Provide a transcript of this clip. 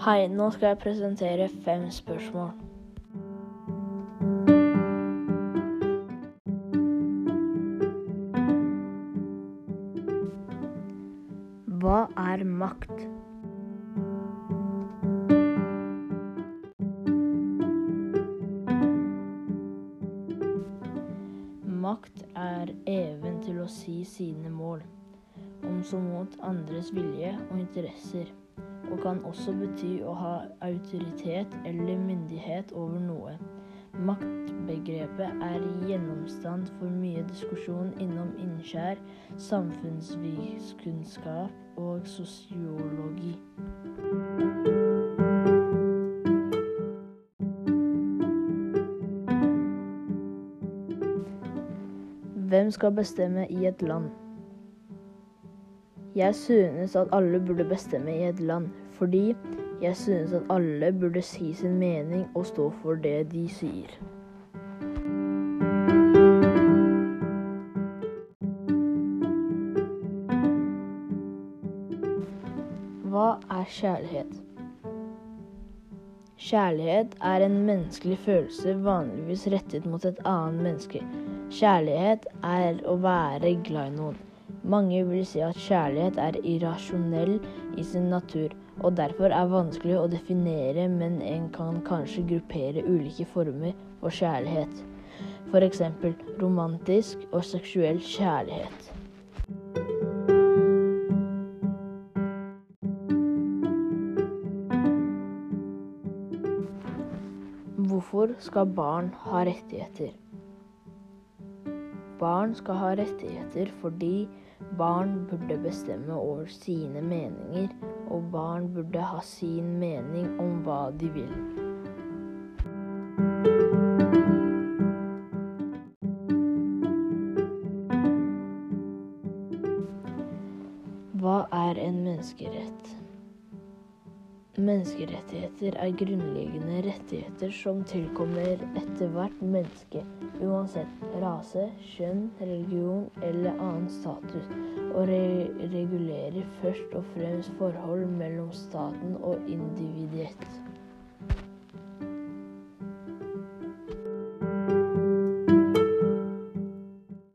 Hei, nå skal jeg presentere fem spørsmål. Hva er makt? Makt er even til å si sine mål, om så mot andres vilje og interesser, og kan også bety å ha autoritet eller myndighet over noe. Maktbegrepet er gjennomstand for mye diskusjon innom innskjær, samfunnsvitenskap og sosiologi. Hvem skal bestemme i et land? Jeg synes at alle burde bestemme i et land, fordi jeg synes at alle burde si sin mening og stå for det de sier. Hva er kjærlighet? Kjærlighet er en menneskelig følelse vanligvis rettet mot et annet menneske. Kjærlighet er å være glad i noen. Mange vil si at kjærlighet er irrasjonell i sin natur, og derfor er vanskelig å definere, men en kan kanskje gruppere ulike former for kjærlighet. F.eks. romantisk og seksuell kjærlighet. Hvorfor skal barn ha rettigheter? Barn skal ha rettigheter fordi barn burde bestemme over sine meninger, og barn burde ha sin mening om hva de vil. Hva er en menneskerett? Menneskerettigheter er grunnleggende rettigheter som tilkommer ethvert menneske, uansett rase, kjønn, religion eller annen status, og re regulerer først og fremst forhold mellom staten og individet.